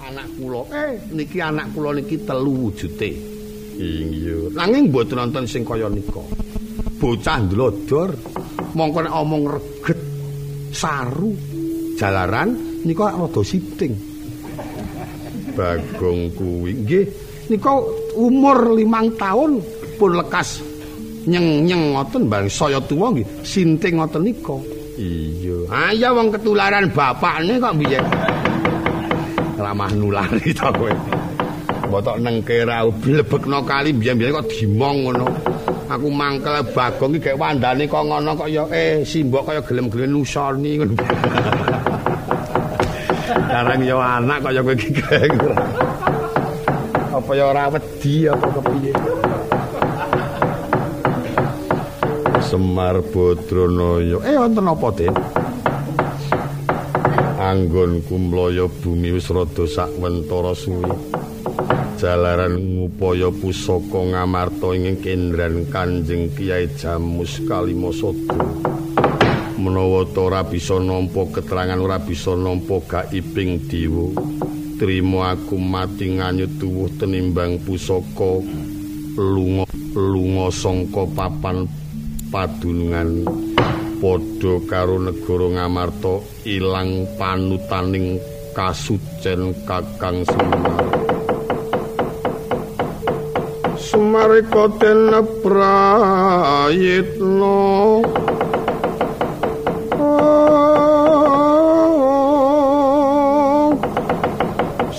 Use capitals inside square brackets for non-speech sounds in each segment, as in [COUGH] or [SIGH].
anak kula. Eh, niki anak kula niki telu wujute. Iya. Nanging mboten nonton sing kaya nika. Bocah ndlodor. Mongko nek omong reget saru jalaran nika rada siting. Bagong kuwi nggih nika umur limang tahun pun lekas nyeng-nyeng ngoten bang saya tuwa nggih sinting ngoten nika. Iya. Ya wong ketularan bapakne kok biyen. Ramah nulari to kowe. Botok nengke ra blebekno kali biyen-biyen kok dimong ngono. Aku mangkel bagong iki gek wandane kok ngono kok ya eh simbok kaya gelem-gelem nusoni ngono. Karang ya anak kaya kowe iki Apa ya ora wedi apa kepiye? Semar Badranaya. Eh wonten apa, Den? Anggonku mlaya bumi wis rada sakwentara suwi. Jalaran ngupaya pusaka ngamarta ing kendran Kanjeng Kyai Jamus Kalimasada. Menawa ta ora bisa nampa keterangan ora bisa nampa gaibing dewa. Trima aku mati nganyut tuwuh tenimbang pusaka lunga lunga sangka papan padunungan padha karo negara Ngamarta ilang panutaning kasucen Kakang Semar. Sumareka den prayitna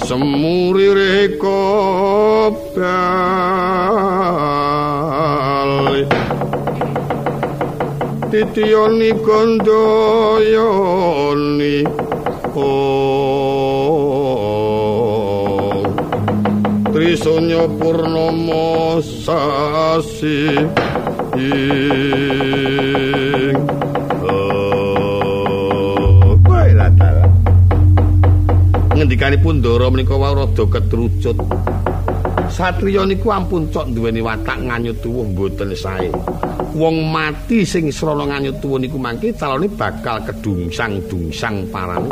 Semuri reka titiyoni gandayani oh trisanya purnama sasi. Ngendikanipun Ndara menika wae rada ketrucut. Satriya niku ampun cok duweni watak nganyut tuwuh mboten sae wong mati sing srana nganyut tuwa niku mangke calone bakal kedungsang-dungsang parane.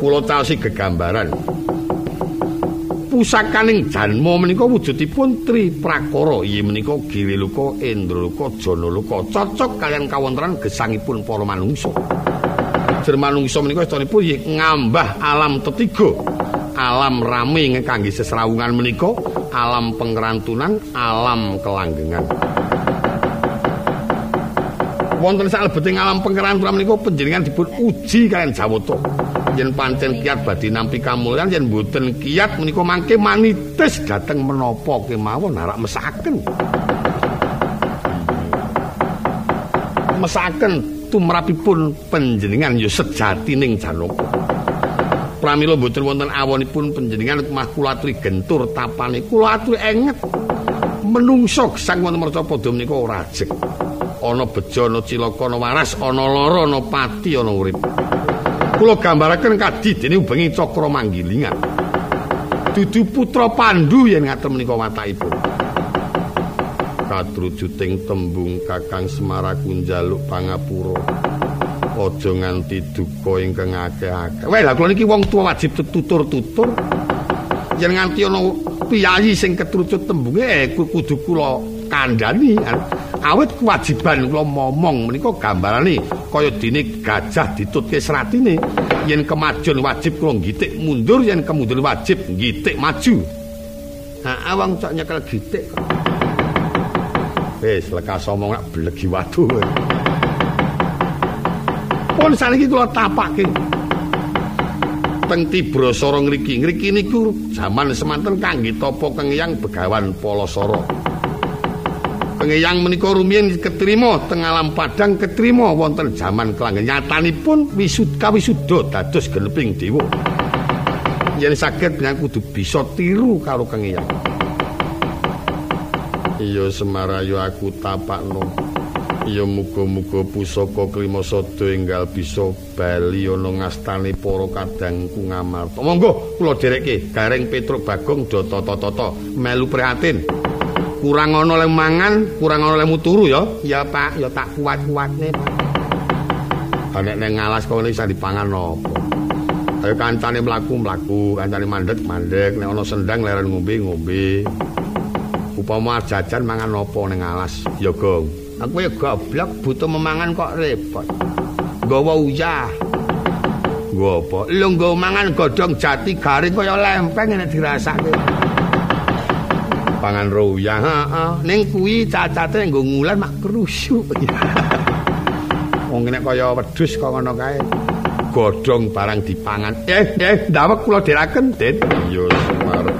Kula taosi gegambaran. Pusakaning janma menika wujudipun tri prakara, inggih menika Giriluka, Endraluka, Janaluka, cocok kalian kawontenan gesangipun para manungsa. Jer manungsa menika istinipun ngambah alam tetiga. Alam rame kangge sesrawungan menika, alam pengrantunan, alam kelanggengan. Wonten salebeting alam pengeranturan menika panjenengan dipun uji kalian Jawata. Yen pancen kiat badhe nampi kamulyan yen mboten kiat menika mangke manitis dhateng menapa kemawon arak mesaken. Mesaken tumrapipun panjenengan ya sejatining Janaka. Pramila mboten wonten awonipun panjenengan mah kula aturi gentur tapane kula aturi enget menungso gesang wonten merca padha menika ora ajeg. Ana bejo ana cilaka ana waras ana lara ana pati ana urip. Kula gambaraken kadi dene ubengi cakra manggilingan. Dudu putra pandu yen ngaten menika watakipun. Kadrujuting tembung kakang semaraku njaluk pangapura. Aja nganti duka ingkang akeh-akeh. Wae lha kula niki wong tuwa wajib tutur-tutur yen nganti ana piyayi sing ketrucut tembunge eh kudu kula kandhani awit kewajiban kula momong menika gambarane kaya dene gajah ditutke seratine. Yen kemajuan wajib kula ngitik mundur yen kemundur wajib ngitik maju. Ha awang cok nyekel gitik wis lekas omong nak blegi watu pun saniki kula tapake teng Tibrasara ngriki ngriki niku jaman semanten kangge tapa kengyang begawan Palasara Pengeyang menika rumiyin ketrima teng alam padang ketrima wonten jaman kelanggen nyatanipun wisud kawisuda dados geneping dewa. Yen saged menyang kudu bisa tiru karo kengeyang. Iya semarayu aku tapakno. Iya muga-muga pusaka Klimasada enggal bisa bali ana ngastane para kadangku ngamarta. Monggo kula dherekke Gareng Petruk Bagong Data-tata melu prihatin. Kurang ana le mangan, kurang ana le turu ya. Ya Pak, ya tak kuat-kuatne, Pak. Nek nang ngalas kok iso dipangan apa? Ayo kancane mlaku-mlaku, kancane mandek-mandek, nek ana sendang leren ngombe-ngombe. Upama jajan mangan apa ning alas? Ya, Gong. Aku ya goblok butuh memangan kok repot. Gawa uyah. Nggo apa? Lho nggo mangan godhong jati garing kaya lempeng nek dirasake. Pangan roya, heeh. Ning kuwi cacate nggo ngulan mak krusuk. [LAUGHS] Wong nek kaya wedhus kok ngono kae. Godhong barang dipangan. Eh, eh, ndawek kula diraken, Dit. Iya, sumarep.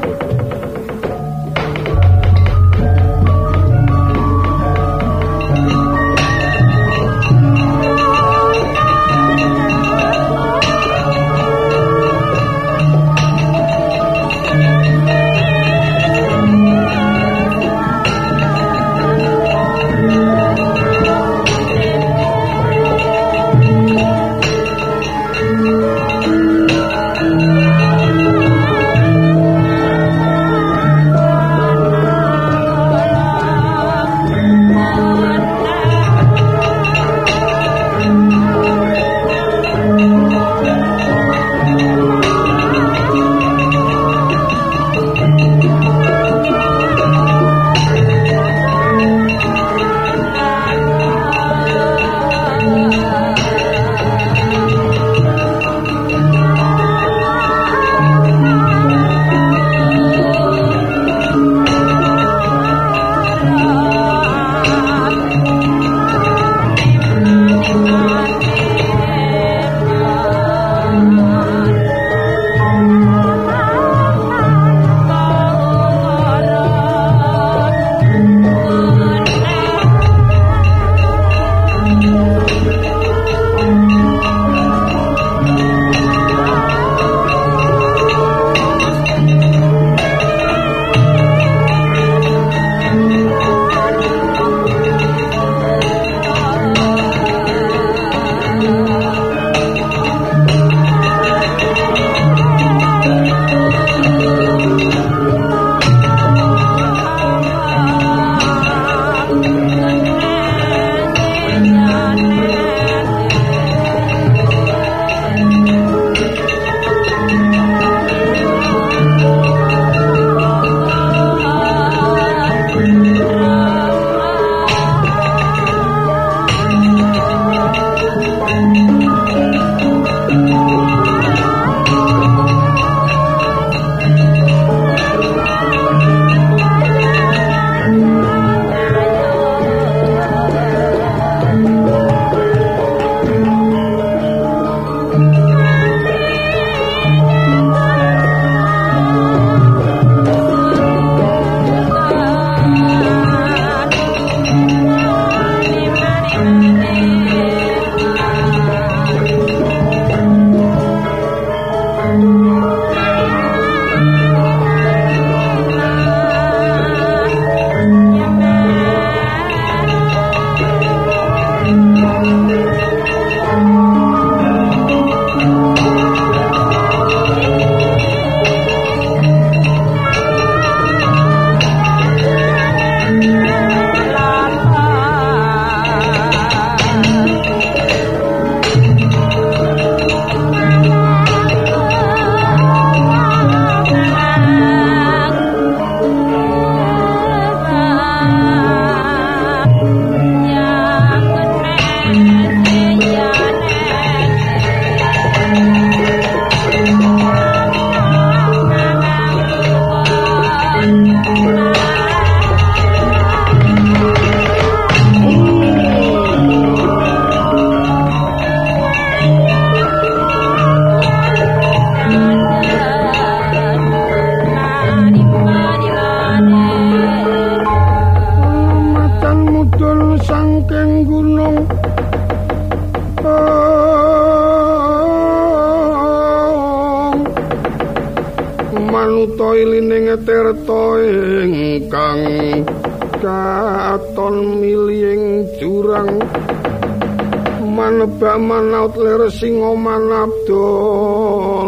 sing oman abdo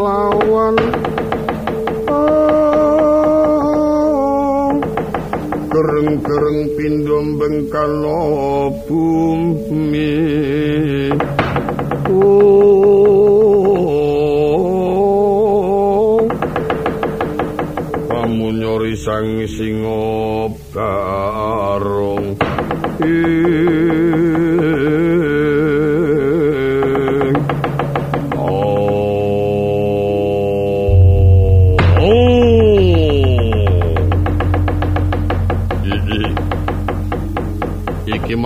lawan. Gereng-gereng pindho bengkal bumi pamunyori oh. sang singa barung ee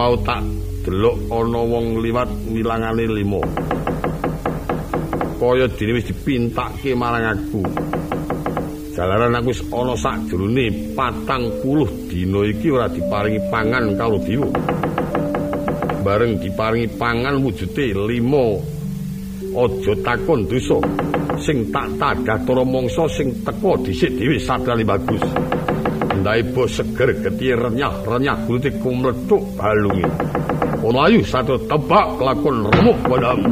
mau tak delok ana wong liwat milangane limo. Kaya dene wis dipintake marang aku. Jalaran aku wis ana sakjroning 40 dina iki ora diparingi pangan karo diwo bareng diparingi pangan wujude limo. Aja takon dosa sing tak tadah para mangsa sing teko dhisik dhewe sadali bagus ndai bos seger geti renyah-renyah kulite kumletuk balunge. Ono ayu satu tebak lakon remuk padamu.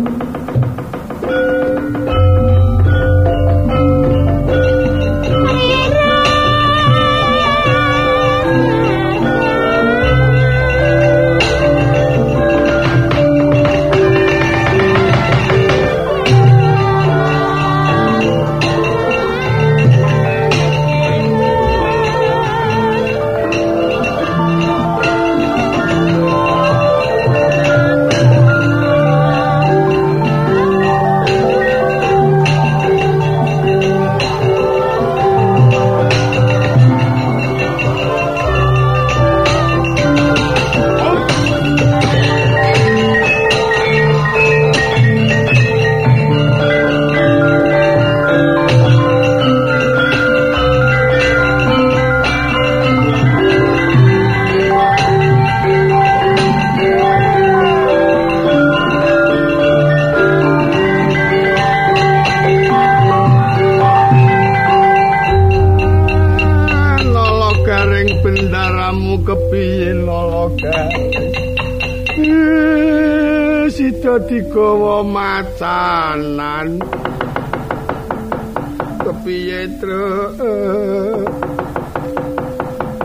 Kepiye truk?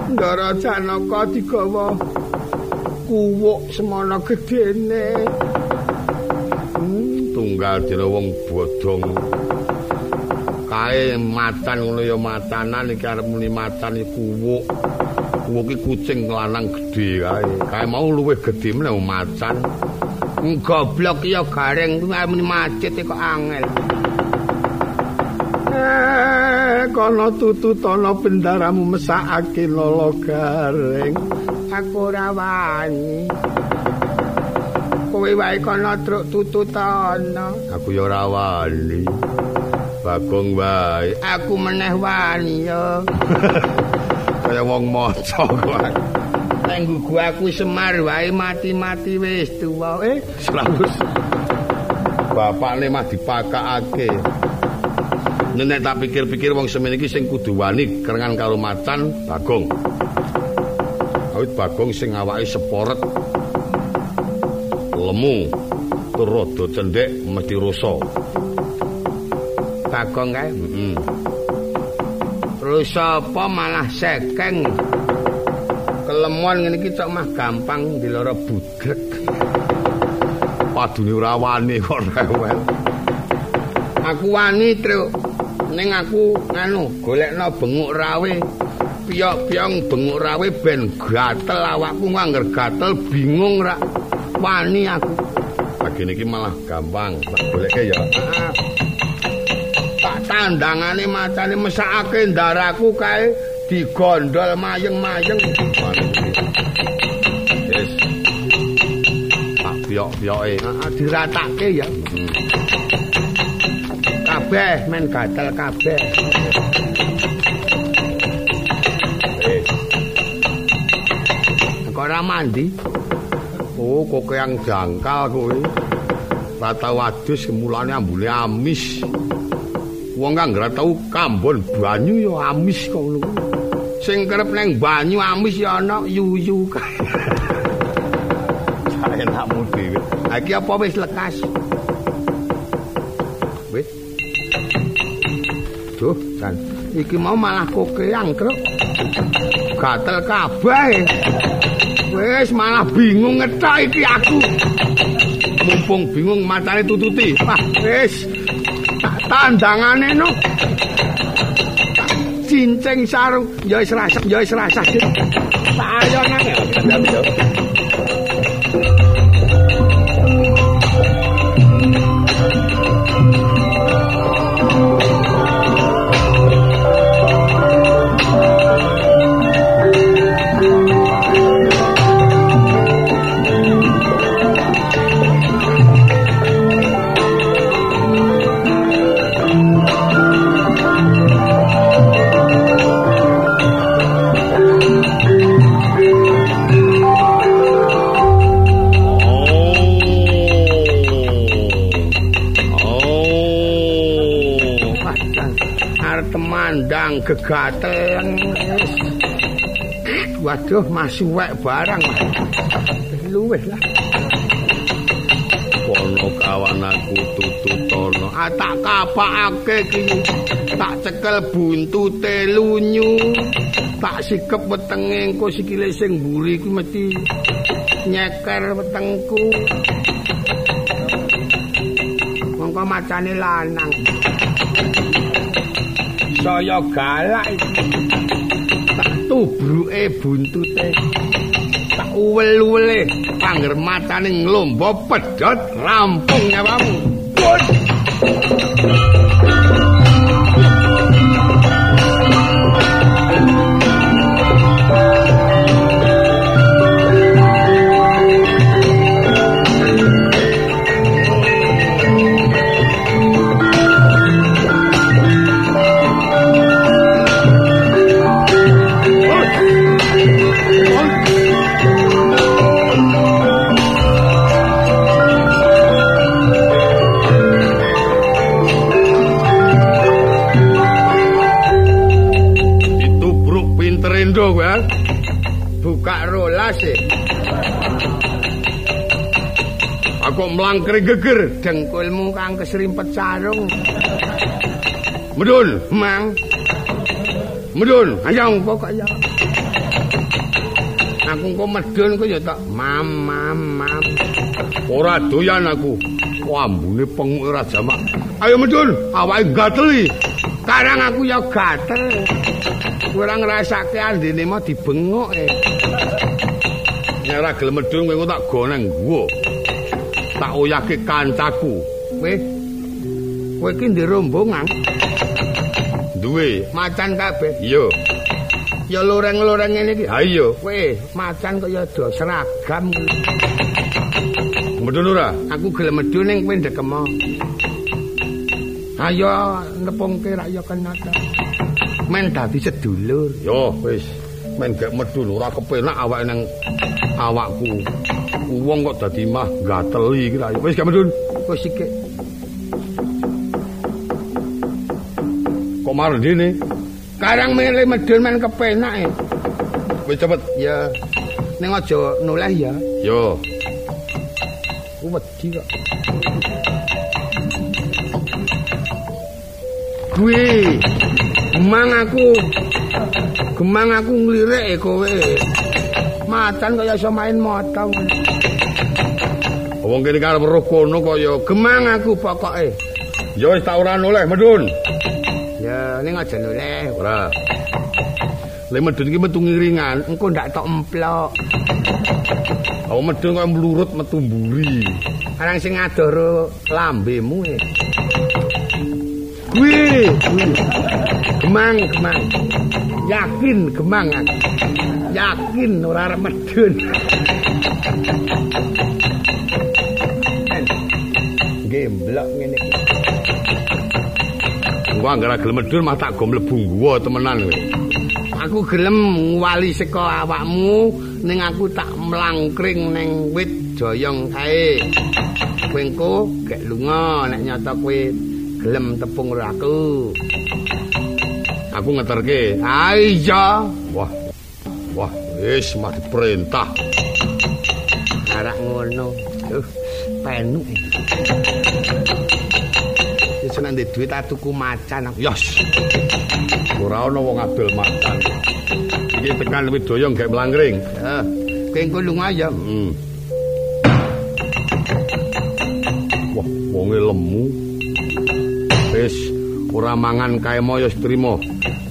Ndara janaka digawa kuwuk semana gedene tunggal dina wong bodong. Kae macan ngono ya macanan iki arep muni macan iki kuwuk. Kuwuk iki kucing lanang gedhe kae. Kae mau luwih gedhe meneh macan. Goblok ya gareng kuwi muni macet kok angel. Eh, kono tututana bendaramu mesakake lolo gareng. Aku ora wani. Kowe wae kono truk tututana. Aku ya ora wani. Bagong wae. Aku meneh wani ya. [LAUGHS] Kaya wong maca kok. Nenggu gua aku semar wae mati-mati wis tuwa eh selalu bapakne mah dipakake nenek tak pikir-pikir wong semen iki sing kudu wani kerengan karo macan bagong awit bagong sing awake seporet lemu tur rada cendhek mesti rasa bagong kae heeh mm rusa apa malah sekeng kelemon ngene iki cok mah gampang diloro budrek. Padune ora wani kok rewel. Aku wani, Truk. Ning aku nganu, golekno benguk rawe. Piyok-piyong benguk rawe ben gatel awakku ngangger gatel bingung ra. Wani aku. Bagene iki malah gampang. Tak goleke ya. Tak tandangane macane mesakake ndaraku kae digondol mayeng-mayeng. Wis. Tak piyok-piyoke. Diratake ya. Kabeh men gatel kabeh. Kok ora mandi? Oh, kok yang jangkal kowe. Rata wadus mulane ambune amis. Wong kang ora tau kambon banyu ya amis kok ngono. Sing kerep neng banyu amis ya ana yuyu kae. Enakmu dhewe. Iki apa wis lekas? Wis. Duh, kan iki mau malah kokeang, Kruk. Gatel kabeh. Wis malah bingung ngetok iki aku. Mumpung bingung matane tututi. Wah, wis. tandangane no kincing sarung ya wis rasah ya wis rasah ayo nang ya gegateleng waduh masih wek barang luweh lah. Kono kawan aku tututono ah, tak kapakake iki. Tak cekel buntute lunyu. Tak sikep wetenge engko sikile sing mburi kuwi mesti nyeker wetengku. Mongko macane lanang saya galak tak tubruke buntute. Tak uwel-uwele pangger matane nglomba pedhot rampung nyawamu kok mlangkre geger dengkulmu kang kesrimpet sarung. Medun, Mang. Medun, ayo pokok ya. Aku kok medun kok ya tak mam mam mam. Ora doyan aku. Wambune penguk ora jamak. Ayo medun, awake gateli. Karang aku ya gatel. Kurang ngrasake andene mau dibengok e. Nek ora gelem medun kowe tak goneng gua. Tak oyake kancaku. Kowe kowe iki ndek rombongan. Duwe macan kabeh. Iya. Ya loreng-loreng ngene iki. Ha iya. Kowe macan kaya do seragam. Medun ora? Aku gelem medun ning kowe ndekemo. Ayo nepungke rak ya kena ta. Men dadi sedulur. Yo wis. Men gak medun ora kepenak awake nang awakku. Wong kok dadi mah gateli iki wis gak medun. Wis iki kok marah dene? Karang mele medun men kepenak e. Wis cepet. Ya. Ning aja noleh ya. Yo. Ku wedi kok. Kuwi gemang aku. Gemang aku nglirik e kowe. Macan kaya iso main motong Wong kene karep roh kono kaya gemang aku pokoke. Ya wis tak ora noleh medun. Ya ning aja noleh. Ora. Le medun iki metu ngiringan, engko ndak tok emplok. Oh medun kok mlurut metu mburi. Arang sing adoh lambemu e. Kuwi, Gemang, gemang. Yakin gemang aku. Yakin ora arep medun. Gemblok ngene iki. Gua anggere gelem medhun mah tak go mlebu guwa temenan kowe. Aku gelem wali saka awakmu ning aku tak mlangkring ning wit joyong kae. Kowe engko gek lunga nek nyata kowe gelem tepung karo aku. Aku ngeterke. Ah iya. Wah. Wah, wis mah diperintah. Arak ngono. Uh, penuk. Nek ndek dhuwit tuku macan. Yos. Ora ana wong adol macan. Iki tekan widaya gek mlangring. Heeh. Kowe engko lunga ya. Hmm. Wah, wonge lemu. Wis ora mangan kae moyo trimo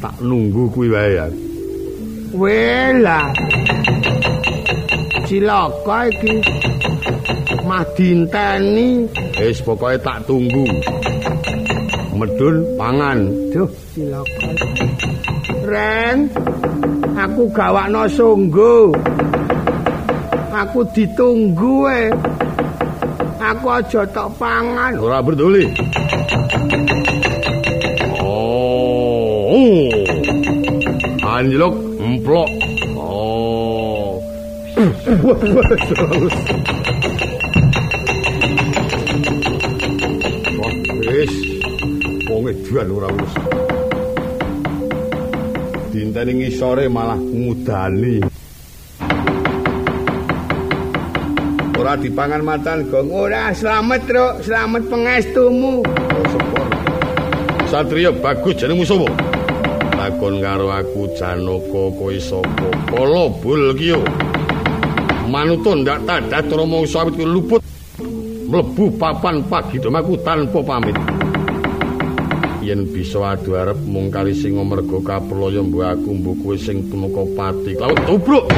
tak nunggu kuwi wae ya wela cilaka iki mah dinteni wis pokoke tak tunggu medun pangan. Duh. Cilaka ren aku gawakno sungguh aku ditunggu eh aku aja tok pangan. Ora peduli oh. Anjlok emplok. Oh [LAUGHS] edan ora urus dinteni ngisore malah ngudani ora dipangan matan gong. Ora slamet truk slamet pengestumu. Satria bagus jenengmu sapa takon karo aku Janaka kowe sapa? Kala bul kiyo manutun ndak tadat cara mangsa awit luput mlebu papan pagidomaku tanpa pamit yen bisa adu arep mung kali sing mergo kapraya mbok aku mbok kowe sing tumeka pati laut tubruk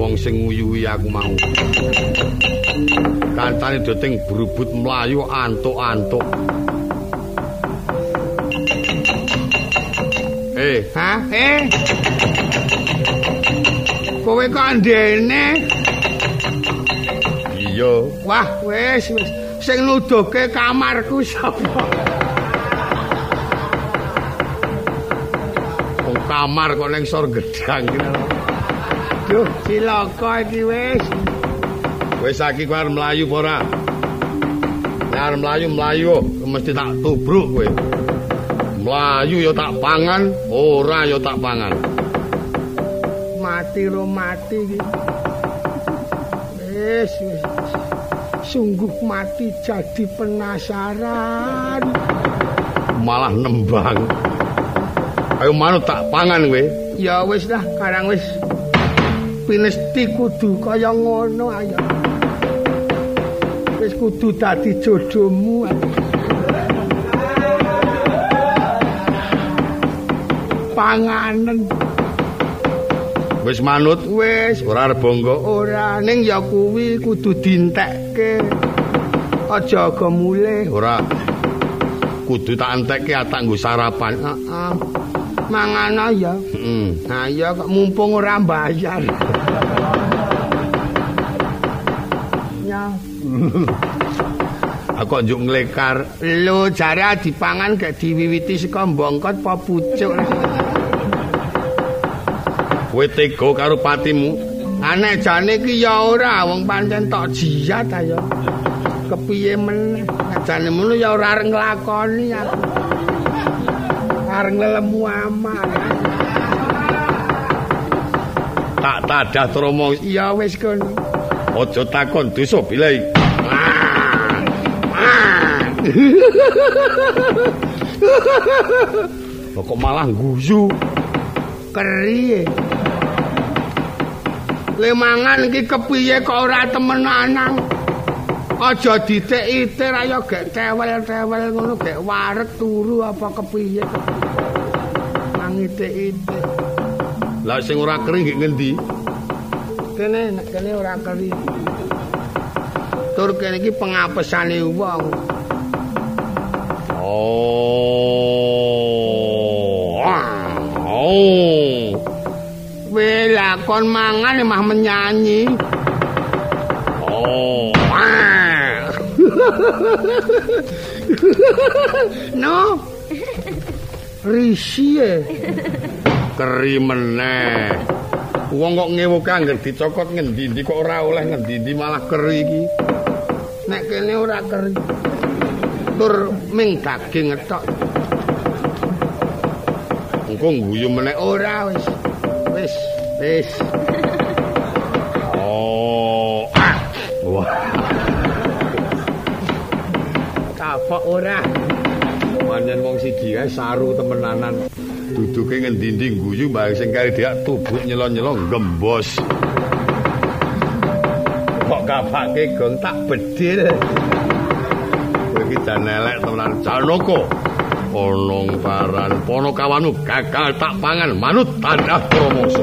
owak-owak Janaka mau. Kancane doting berubut mlayu antuk-antuk. Eh, ha? Eh. Kowe kok ndene? iya. Wah, wis wis. Sing nuduhke kamarku sapa? Wong kamar kok ning sor gedang iki. Duh, cilaka iki wis. Wis saiki kowe arep mlayu apa ora? Nek arep mlayu mlayu mesti tak tubruk kowe. Mlayu ya tak pangan, ora ya tak pangan. Mati ro mati iki. Wis wis. Sungguh mati jadi penasaran. Malah nembang. Ayo manut tak pangan kowe. Ya wis dah, karang wis. Pinesti kudu kaya ngono ayo. Wis kudu dadi jodohmu. Panganen Wis manut wis ora arep bangga. ora ning ya kuwi kudu dintekke. Aja aga mulih. Ora. Kudu tak entekke atak nggo sarapan. Heeh. Mangan ya. Heeh. Ya kok mumpung ora bayar. ya, Aku njuk nglekar. lho jare dipangan gak diwiwiti saka mbongkot apa pucuk. Kowe tega karo patimu. Aneh jane iki ya ora wong pancen tok jiat ayo. Kepiye meneh? Jane ngono ya ora arep nglakoni aku. Arep ngelemu amal. Tak tadah tromo. Ya wis kono. Aja takon dosa bilai. Kok malah guyu. Keri. Le mangan iki kepiye kok ora temenanan? Aja ditek-itir ayo gek tewel-tewel ngono gek wareg turu apa kepiye? Mangitik-itik. Lah sing ora kering nggih ngendi? Kene nek kene ora keri. Tur kene iki pengapesane wong. Oh. Oh. Weh lakon mangan mah menyanyi. Oh. No. Risi e. Keri meneh. Wong kok ngewuke angger dicokot ngendi-endi kok ora oleh ngendi-endi malah keri iki. Nek kene ora keri. Tur ming daging ngetok. Engko guyu meneh Ora wis. Wis, wis. Oh. Ah. Wah. Kapok ora. Manjen wong siji kae saru temenanan. Duduke ngendi-endi guyu mbah sing kari dia tubuk nyelo-nyelo gembos. Kapake gong tak bedil. Kowe iki jan elek temenan Janoko. Onong paran ponokawanmu gagal tak pangan manut tanah promosi.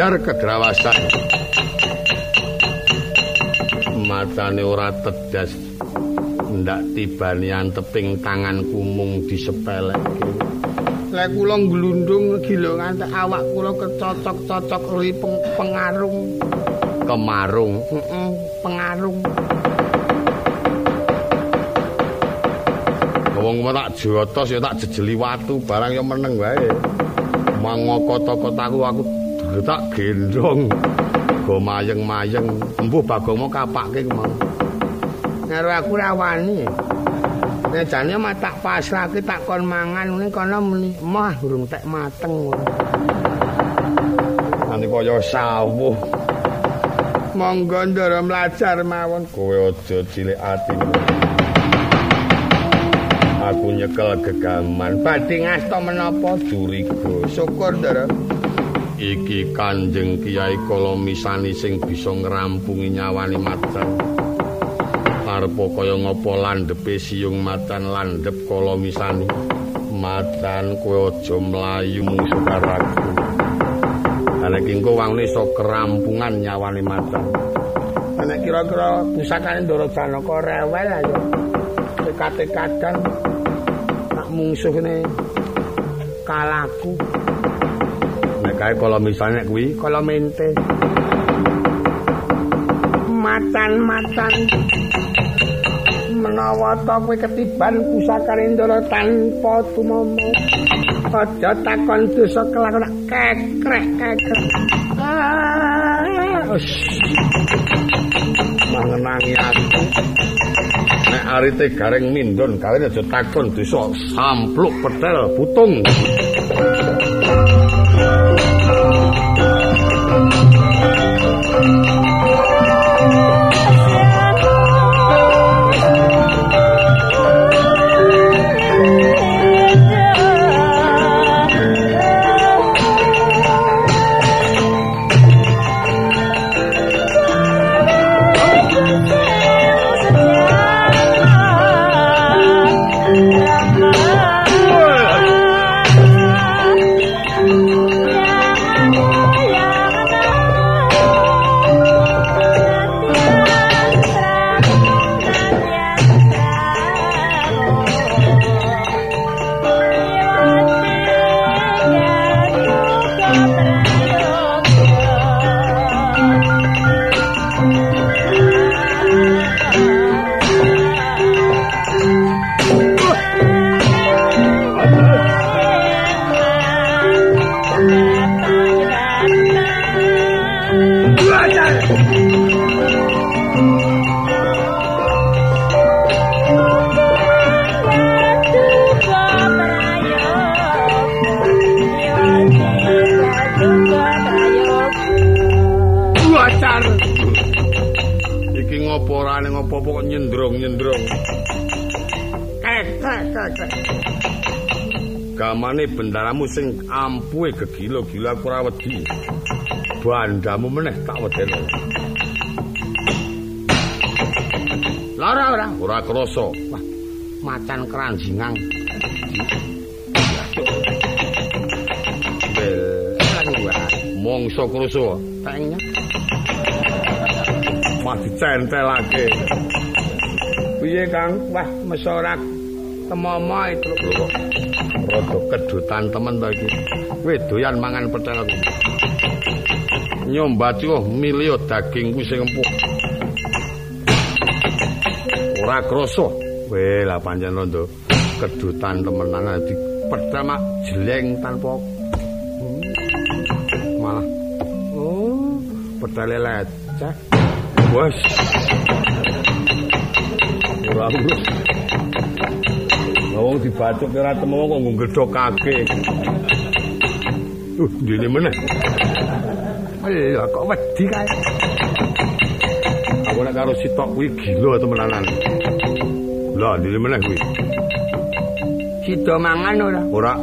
Mlajar kegrawasan. Matane ora tedas. Ndak tibani anteping tanganku mung disepelekke. Lek kula glundung gila ngantek awak kula kecocok-cocok ri peng- pengarung. Kemarung. Heeh, pengarung. Wong tak jotos ya tak jejeli watu barang ya meneng wae. Mangoko toko aku aku tak gendong. rega mayeng-mayeng. Embuh bagong mau kapake ku mau. Karo aku ra wani. Nek jane mah tak pasrahke tak kon mangan ngene kono mah urung tek mateng. Ane kaya sawuh. Monggo ndara mlajar mawon. Kowe aja cilik ati. Aku nyekel gegaman. Badhe ngasta menapa? Curiga syukur ndara iki kanjeng kiai kala misani sing bisa ngrampungi nyawani macan. Arepa kaya ngapa landhepe siung macan landhep kala misani? Macan kowe aja mlayu mungsuh karo aku nek engko wangne iso kerampungan nyawane macan. Nek kira-kira pusakane ndara janaka rewel ayo. Tekate-kadang mungsuhne kalaku kae kala misane kuwi kala mente. Matan-matan menawa ta kowe ketiban pusakane ndara tanpa tumomo aja takon dosa kelakon kekrek kekrek ah mangenangi aku. Nek arite gareng mindon kawin aja takon dosa sampluk petel butung gamane bendaramu sing ampuhe gegila-gila aku ora wedi. Bandamu meneh tak wedene lara ora ora. Krasa wah macan keranjingang. Mongso krasa tengnya mah dicentelake piye kang wah mesorak temomo itu rada kedutan temen to iki. Kowe doyan mangan pethel aku. Nyombati oh milio daging kuwi sing empuk. Ora krasa. Weh lah pancen rondo kedutan temenan di mak jeleng tanpa hmm. malah oh pethel leceh. Wes. Ora urus. wong dibacuk ora temu kok nggo gedhokake. Uh, dene meneh. Ayo kok wedi kae. Aku nek karo sitok kuwi gila temenanan. Lah, dene meneh kuwi. Kita mangan ora? Ora.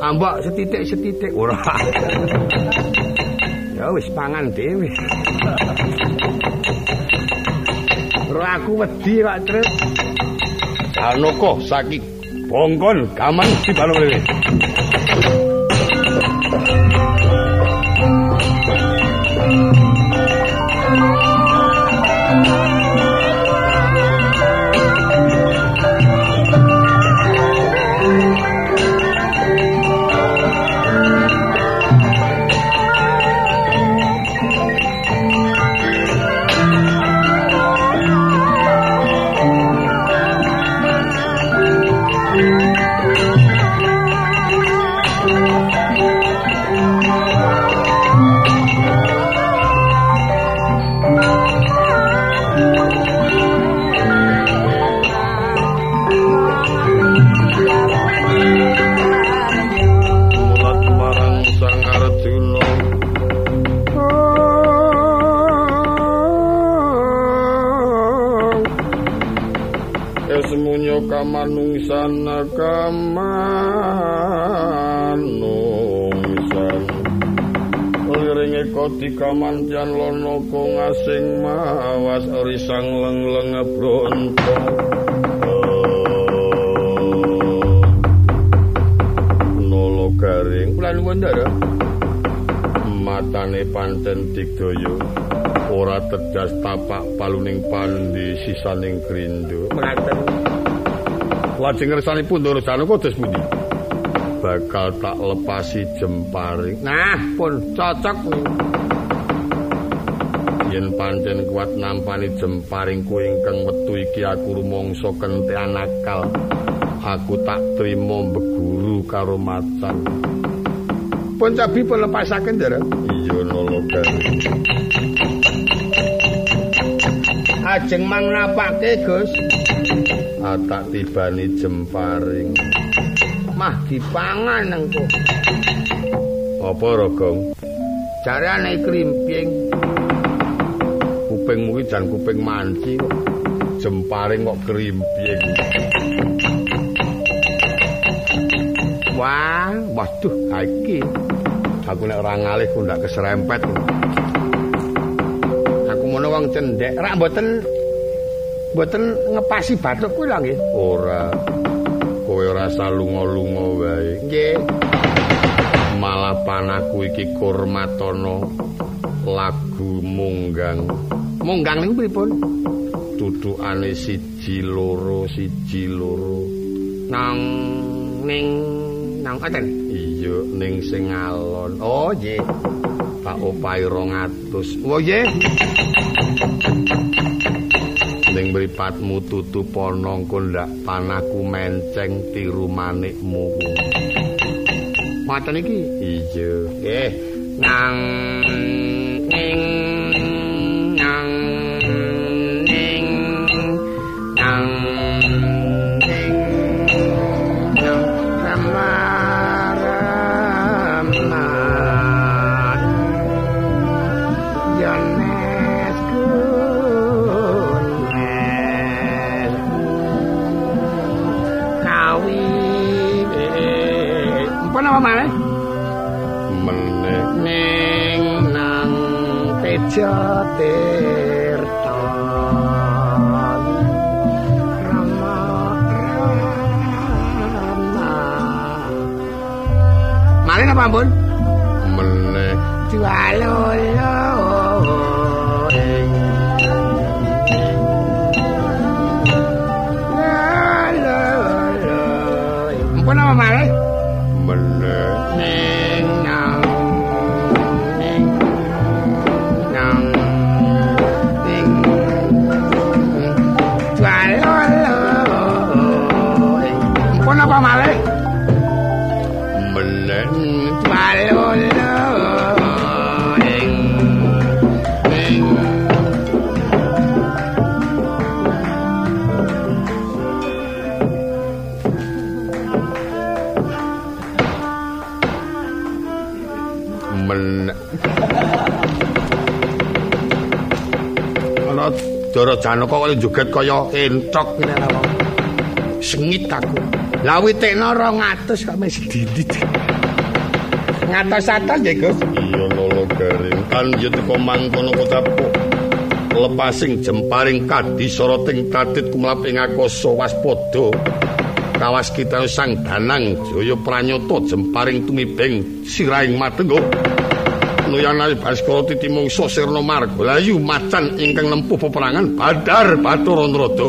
Ambak setitik-setitik ora. ya wis pangan dhewe. Ro aku wedi, Pak Tret. Anoko saking bongkon gaman di balung paluning pandi sisaning grindu. Mengaten lajeng ngersanipun durusane kados pundi? Bakal tak lepasi jemparing nah pun cocok yen pancen kuat nampani jemparing ku ingkang wetu iki aku rumangsa kentean akal aku tak trimo beguru karo macan. Pun cabi pelepasaken ndara iya nologan ajeng mangnapake Gus. Atak tibani jemparing mah dipangan engko. Apa rogong? Jarane krimping kupingmu iki jan kuping manci. Jemparing kok krimping wah waduh iki aku nek ora ngalih ku ndak keserempet ngono wong cendhek. Rak mboten mboten ngepasi bathuk kuwi lho nggih. Ora. Kowe ora salunga-lunga wae. Nggih. Malah panaku iki kurmatana lagu munggang. Munggang niku pripun? Tutukane siji loro siji loro. Nang ning nang aten iya ning sing alon. Oh nggih opahi 200 oh nggih ning mripatmu tutu pono ndak panaku menceng tiru manikmu Mata iki iya. Nggih. Nang teja tirta. Rama Rama. Mari napa ampun? Dara Janaka kaya joget kaya entok ngene lho. Sengit aku. Lah witekno 200 kok mesti didit. Ngatos atas nggih, Gus. iya lolo garing kan ya teko mangkono kotapu lepasing jemparing kadi soroting kadit kumlap ing akasa waspada kawas kita sang danang jaya pranyoto jemparing tumibeng siraing matenggo Nuyana Baskara titi sirna marga layu macan ingkang nempuh peperangan Badar Batur Anrada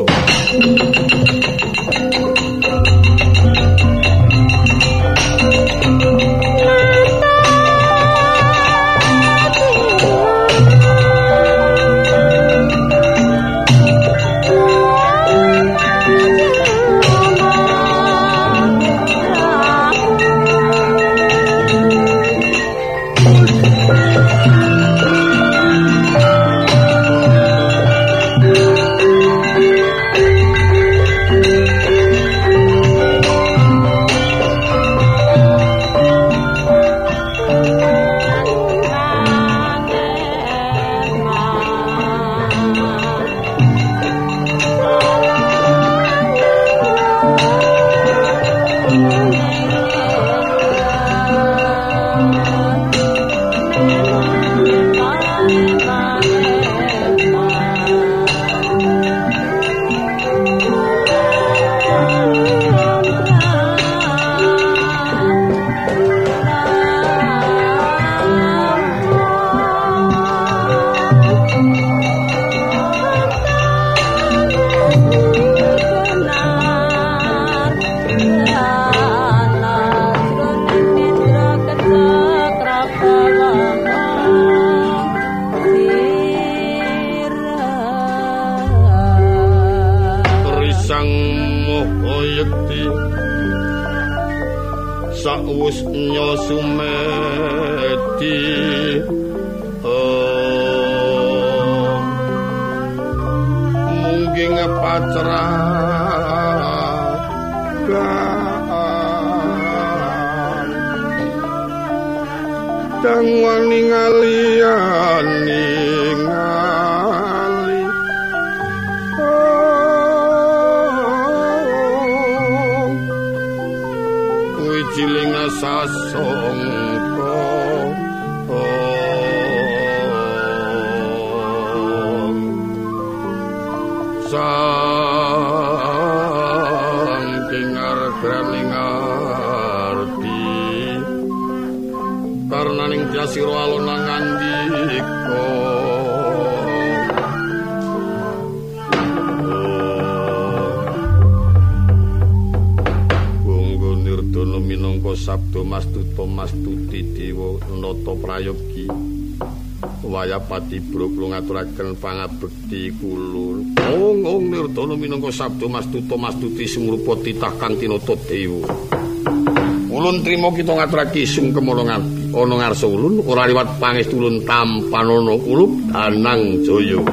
sabda mastuta mastuti sumrupa titah kang tinata dewa Ulun trima kita ngaturake sungkem ana ana ngarsa ulun ora liwat pangestulun tampanana kulup danang jaya.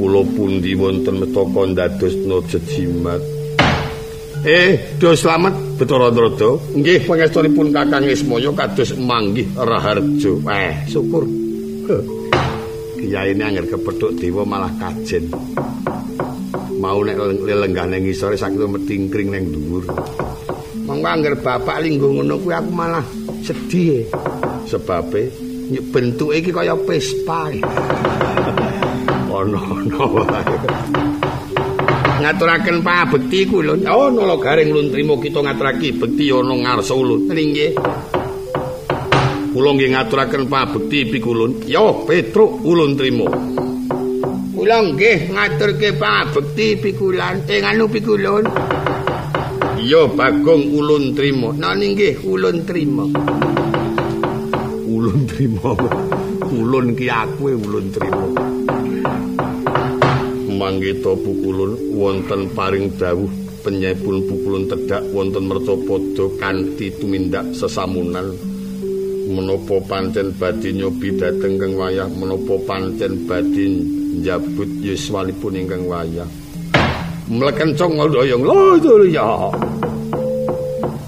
Kula pundi wonten metaka ndadosna jejimat eh do slamet betara ndrada nggih pangestunipun kakang ismaya kados manggih raharjo eh syukur. Kiyaine anger kepethuk dewa malah kajen mau nek lenggane ngisore sakit metingkring ning dhuwur. Monggo anger bapak linggo ngono kuwi aku malah sedih. Sebabe? Bentuk iki kaya pespa ono ono ngaturaken pabekti ono lho garing lun trimo kita ngaturake bekti ono ngarsa ulun nggih. Kula nggih ngaturaken pabekti pikulun. Yo petruk ulun trimo kula nggih ngaturke pabekti pikulan ing anu pikulun Iya Bagong ulun trima. Nah nggih ulun trima. Ulun trima. Ulun ki aku ulun trima. Manggita pukulun wonten paring dawuh penyepun pukulun tedak wonten mercapada kanthi tumindak sesamunan. Menapa pancen badhe nyobi dhateng kang wayah. Menapa pancen badhe njabut yuswalipun ingkang wayah. mlekencong ngoyong lho ya.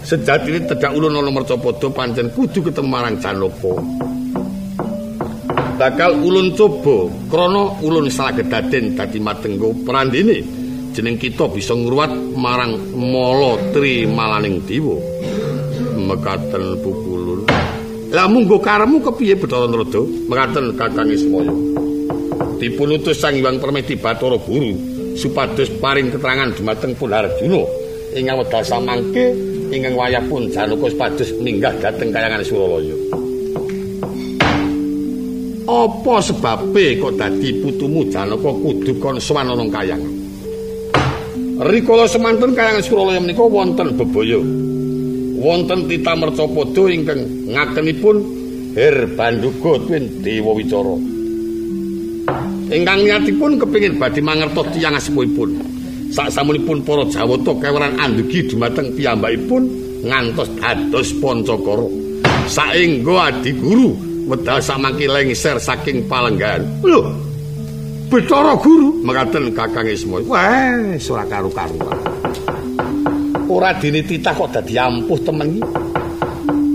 Sejatine tedak ulun ana mercapada pancen kudu ketemu marang Janaka bakal ulun coba krana ulun salah gedaden dadi matenggo prandene jeneng kita bisa ngruwat marang mala tri malaning dewa. Mekaten pukulun lah munggo karemu kepiye Bathara Narada mekaten Kakang Ismaya dipun utus Sang Hyang Permedi Bathara Guru supados paring keterangan dumateng Pularjuna ingkang wedal samangke ingkang wayah pun Janaka supados minggah dhateng kayangan Suralaya. Apa sebabe kok dadi putumu Janaka kudu kon sowan ana kayangan? Rikala semanten kayangan Suralaya menika wonten bebaya. Wonten tita mercapada ingkang ngakenipun Her Banduga Twin Dewa Wicara. ingkang niatipun kepingin badhe mangertos tiyang asmipun. Sak samunipun para Jawata keweran andugi dumateng piyambakipun ngantos dados pancakara. Saengga adi guru wedal samangke lengser saking palenggan. Lho. Betara guru mekaten Kakang Isma. Wah, ora karu-karuan. Ora dene titah kok dadi ampuh temen iki.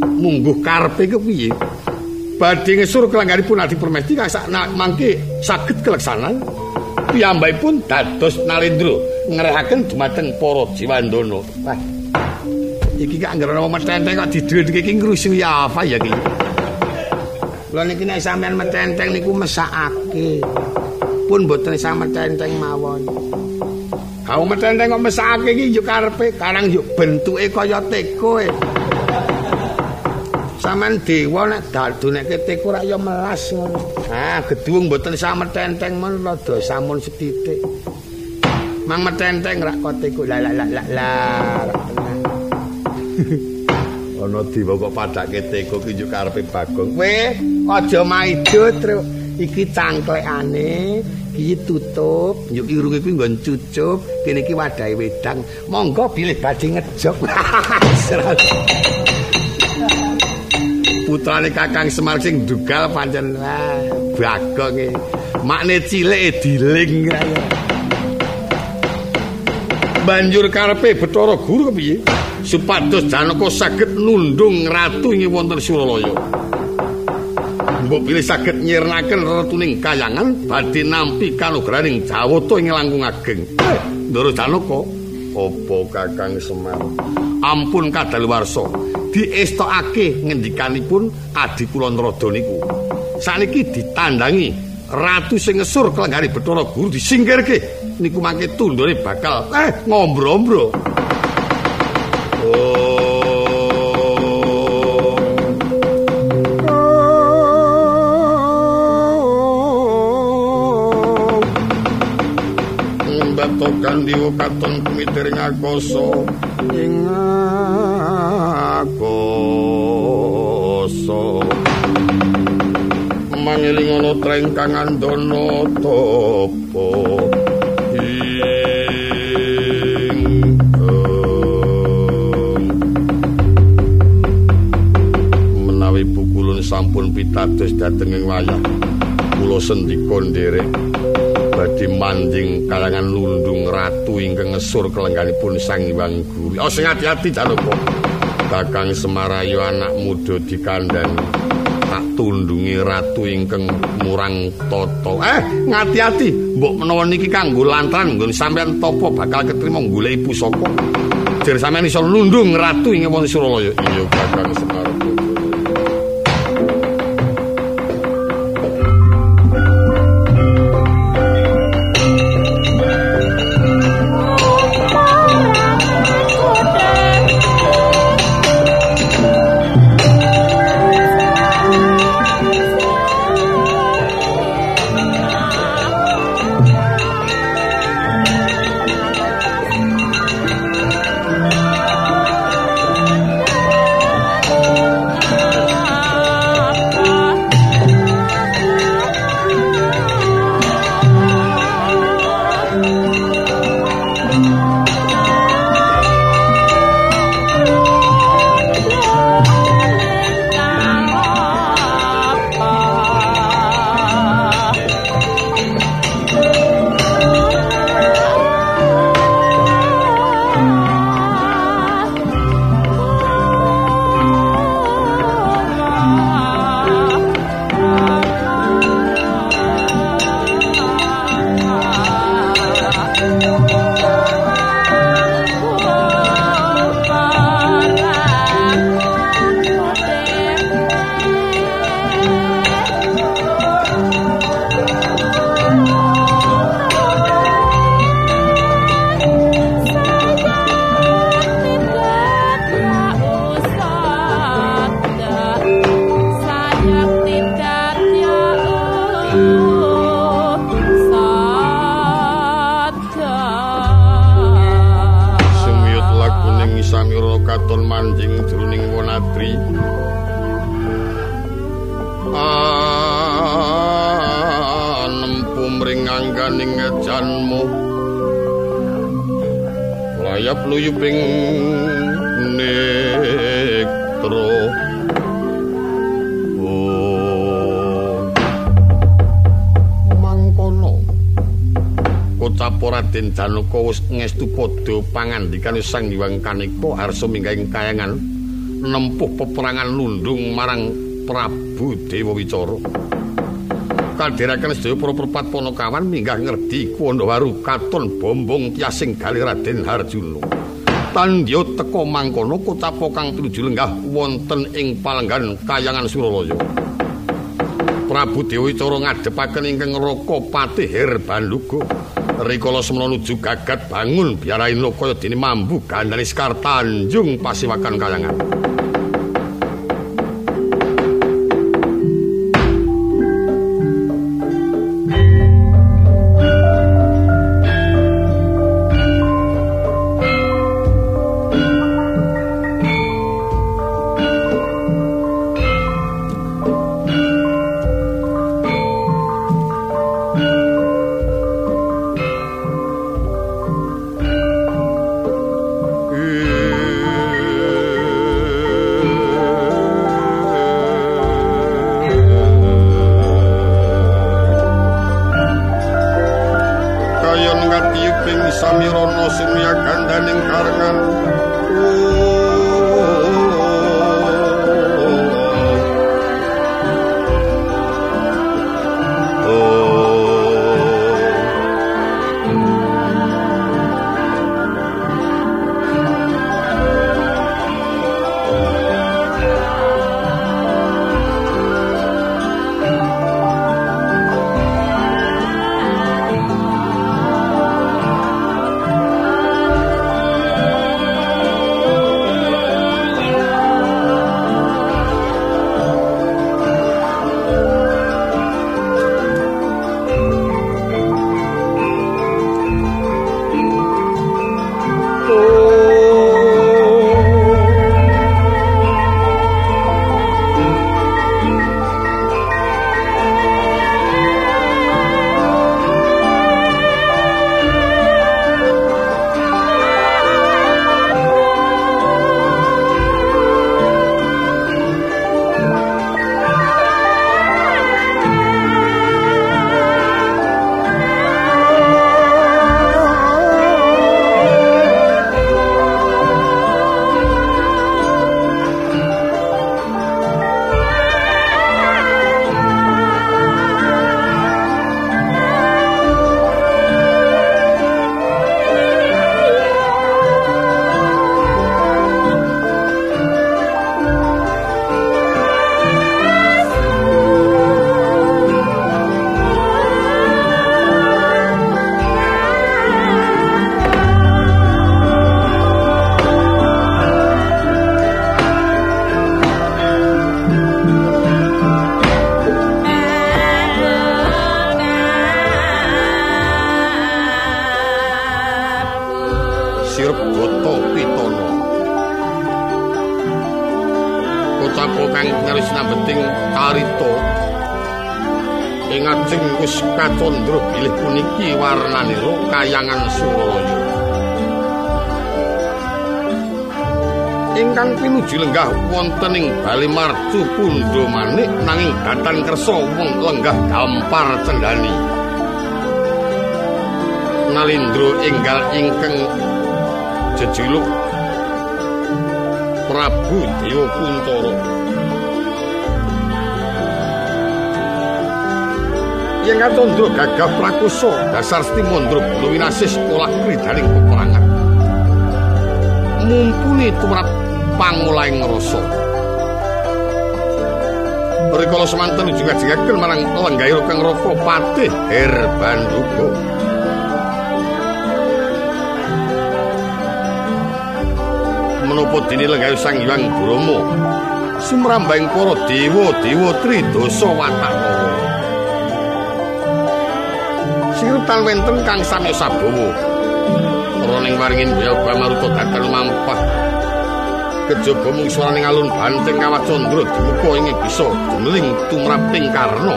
Mungguh karepe kepiye? badhe ngesur kelangganipun adi permesti sak mangke saged keleksanan. Piyambakipun dados nalendra ngrehaken dumateng para jiwandana. Wah. Iki gak anggere nama metenteng kok didhedheke iki ngrusuh ya apa ya iki? Lha niki nek sampean metenteng niku mesakake. Pun mboten sampe metenteng mawon Kau metenteng kok mesake iki yo karepe, karang yo bentuke kaya teko e. Saman dewa nek dadunekke tiku rak ya melas ngono. Ah, gedung mboten sametenteng men rada samun setitik. Mang metenteng rak koteku la la la la la. Ana dewa kok padake tiku ki yo karepe Bagong. Kowe aja maido, Tru. Iki cangklekane iki tutup yuk irunge kuwi nggon cucup kene iki wadahe wedang. Monggo bilih badhe ngejok [LAUGHS] putrane kakang semar sing dugal pancen bagong e. Makne cilik diling. Banjur karepe Bathara Guru kepiye? Supados Janaka saged nundung ratu ing wonten Suralaya mbok pilih saged nyirnaken retuning kayangan badhe nampi kanugraning Jawata ing langkung ageng. Ndara Janaka apa Kakang Semar ampun kadaluwarsa diestokake ngendikanipun adi kula Narada niku. Saniki ditandangi ratu sing ngesur kelenggari Bathara Guru disingkirke niku mangke tundure bakal eh ngombro-ombro oh Tokan diwo katon kumitir ing ngakoso. Mangeling ana trengkangan dono topo. Menawi pukulun sampun pitados dhateng ing wayah. Kula sendika nderek badhe manjing kalangan lundung ratu ingkang ngesur kelengganipun Sang Hyang Guru. Oh sing ati-ati Janaka. Kakang Semarayu anak muda dikandhani. tak tundungi ratu ingkang murang toto. Eh, ngati-ati, mbok menawa niki kanggo lantran nggon sampean topo bakal ketrima golek pusaka. Jer sampean iso nundung ratu ing wonten Suralaya. Iya, Kakang Semar. Janaka wis ngestu padha pangandikan Sang Hyang Kanika arsa minggahing kayangan nempuh peperangan lundung marang Prabu Dewa Wicara. Kadhiraken sedaya para perpat ponokawan minggah ngerdi Kuwandawaru katon bombong tiasing gali Raden Harjuna. Tandya teka mangkono kutapa kang tuju lenggah wonten ing palenggan kayangan Suralaya. Prabu Dewa Wicara ngadepaken ingkang Raka Patih Herbanduga. Rikala semana nuju gagat bangun biarain lokaya dene mambu gandane Sekar Tanjung Pasiwakan Kayangan. Wonten ing Bali Marcu Pundho nanging datan kersa wong lenggah gampar cendani. Nalindro enggal ingkang jejuluk Prabu Dewa Kuntara. Yen katondro gagah prakusa dasar Stimandra Bulawinasis sekolah kridaning peperangan. Mumpuni tumrap pangulaing rasa. Rikala semanten juga jigaken marang lenggahira kang Raka Patih Herbanduga. Menapa dene lenggahira Sang Hyang Brahma sumrambahing para dewa-dewa tridasa watanawa. Sirutan wenten kang sami sabawa. Roning waringin Baya Bamaruta datal mampah kejaba mung swaraning alun banteng kawat candra dimuka ing bisa demeling tumraping karna.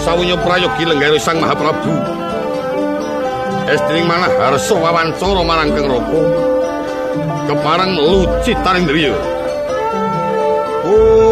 Sawunya prayogi lenggare sang mahaprabu estring manah harsa wawancara marang kang raka. Keparang lucit taring driya nyopo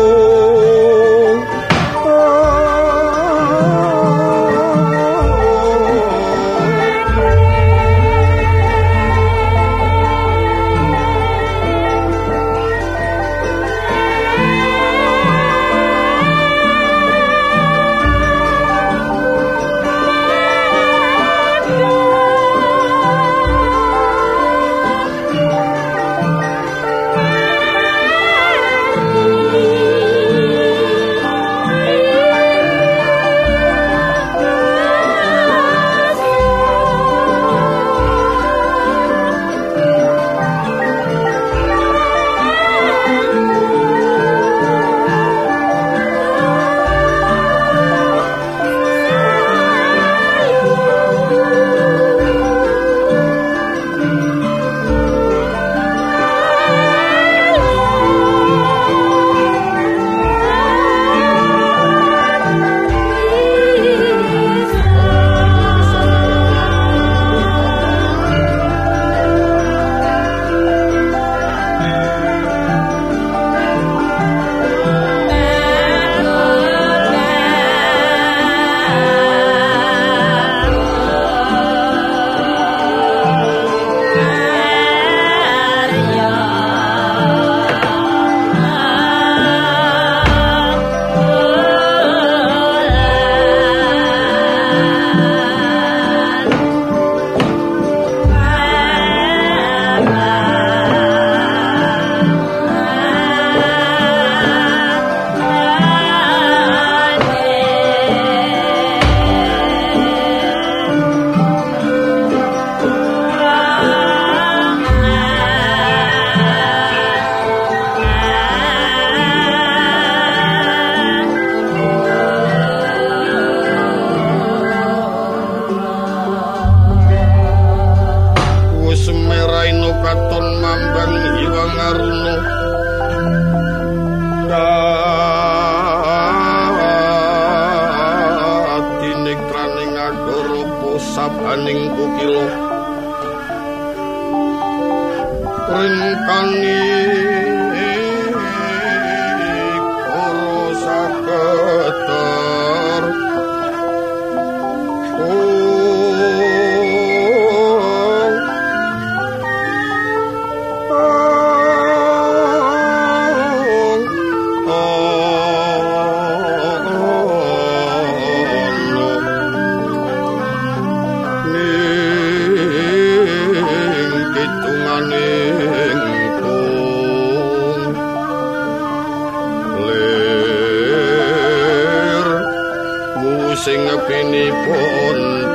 sing ngepinipun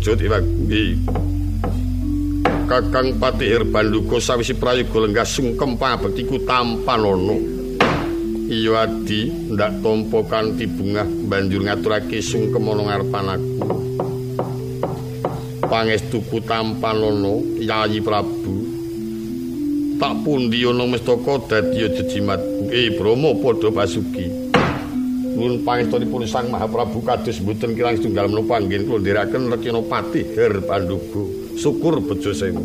Raja Dewagi. Kakang Patihir Banduka sawisi prayoga lenggah sungkem pangabektiku tampan ana. Iya adi ndak tampa kanthi bungah banjur ngaturake sungkem ana ngarepan aku. Pangestuku tampan ana Yayi Prabu. Tak pundi ana mestaka dadi jejimat. Eh Bromo padha basuki. Nuwun pangestunipun Sang Mahaprabu kados mboten kirang setunggal menapa anggen kula ndherekaken Rekina Her Panduga. Syukur bejo semu.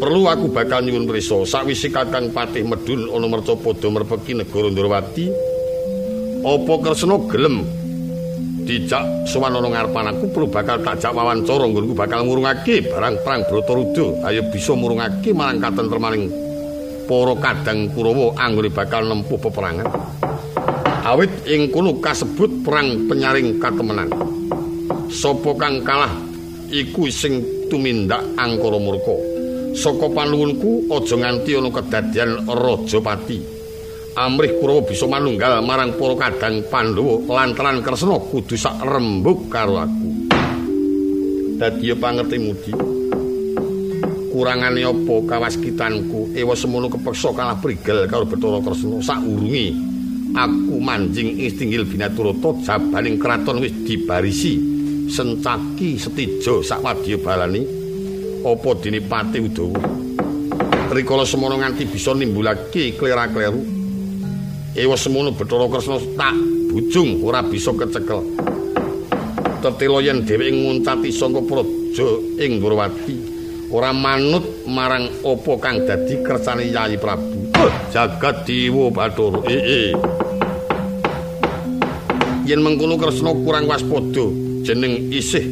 Perlu aku bakal nyuwun prisa sakwise Kakang Patih medun ana mercapada merpeki negara Ndrawati. Apa Kresna gelem dijak sowan ana ngarepan aku perlu bakal tak jak wawancara nggonku bakal ngurungake barang perang Brataruda ayo bisa murungake marang katentremaning para kadang Kurawa anggone bakal nempuh peperangan. Awit ing kono kasebut perang penyaring katemenan. Sapa kang kalah iku sing tumindak angkara murka. Saka panuwunku aja nganti ana kedadian Rajapati. Amrih Kurawa bisa manunggal marang para kadang Pandhawa lantaran Kresna kudu sak rembug karo aku. Dadi pangerti mudi. kurangane apa kawaskitanku ewa semono kepeksa kalah prigel karo Bathara Kresna saurunge aku manjing ing tinggil binaturata jabaning kraton wis dibarisi. Sencaki setijo sakwadya balani apa dene pati udawa? Rikala semono nganti bisa nimbulake klera-kleru. Ewa semono Bathara Kresna tak bujung ora bisa kecekel. Tetelo yen dheweke nguntati saka praja ing Gurwati ora manut marang apa kang dadi kersane Yayi Prabu. Jagat Bathara. Eh, eh. Yen mengkono Kresna kurang waspada jeneng isih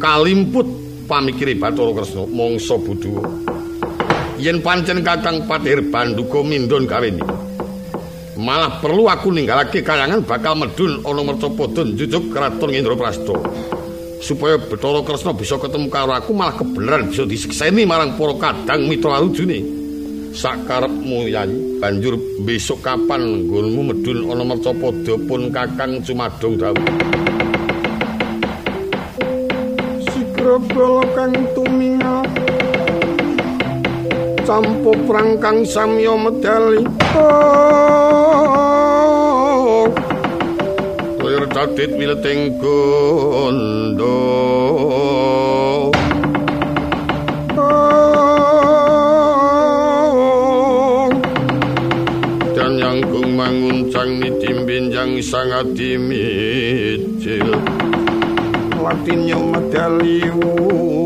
kalimput pamikire Bathara Kresna mangsa budhu. Yen pancen Kakang Patihir Banduka mindon gawene. Malah perlu aku ninggalake kayangan bakal medun ana mercapada jujuk kraton Indraprasta. supaya Bathara Kresna bisa ketemu karo aku malah kebenaran bisa disikseni marang para kadang mitra arujune. Sakarepmu Yayi, banjur besok kapan nggonmu medun ana mercapada pun Kakang Cumadong dawuh. Sikrabala kang tuminga campo perang kang samya medali. Oh. dadit wileting gondo sangat dimicil latinnya medaliwu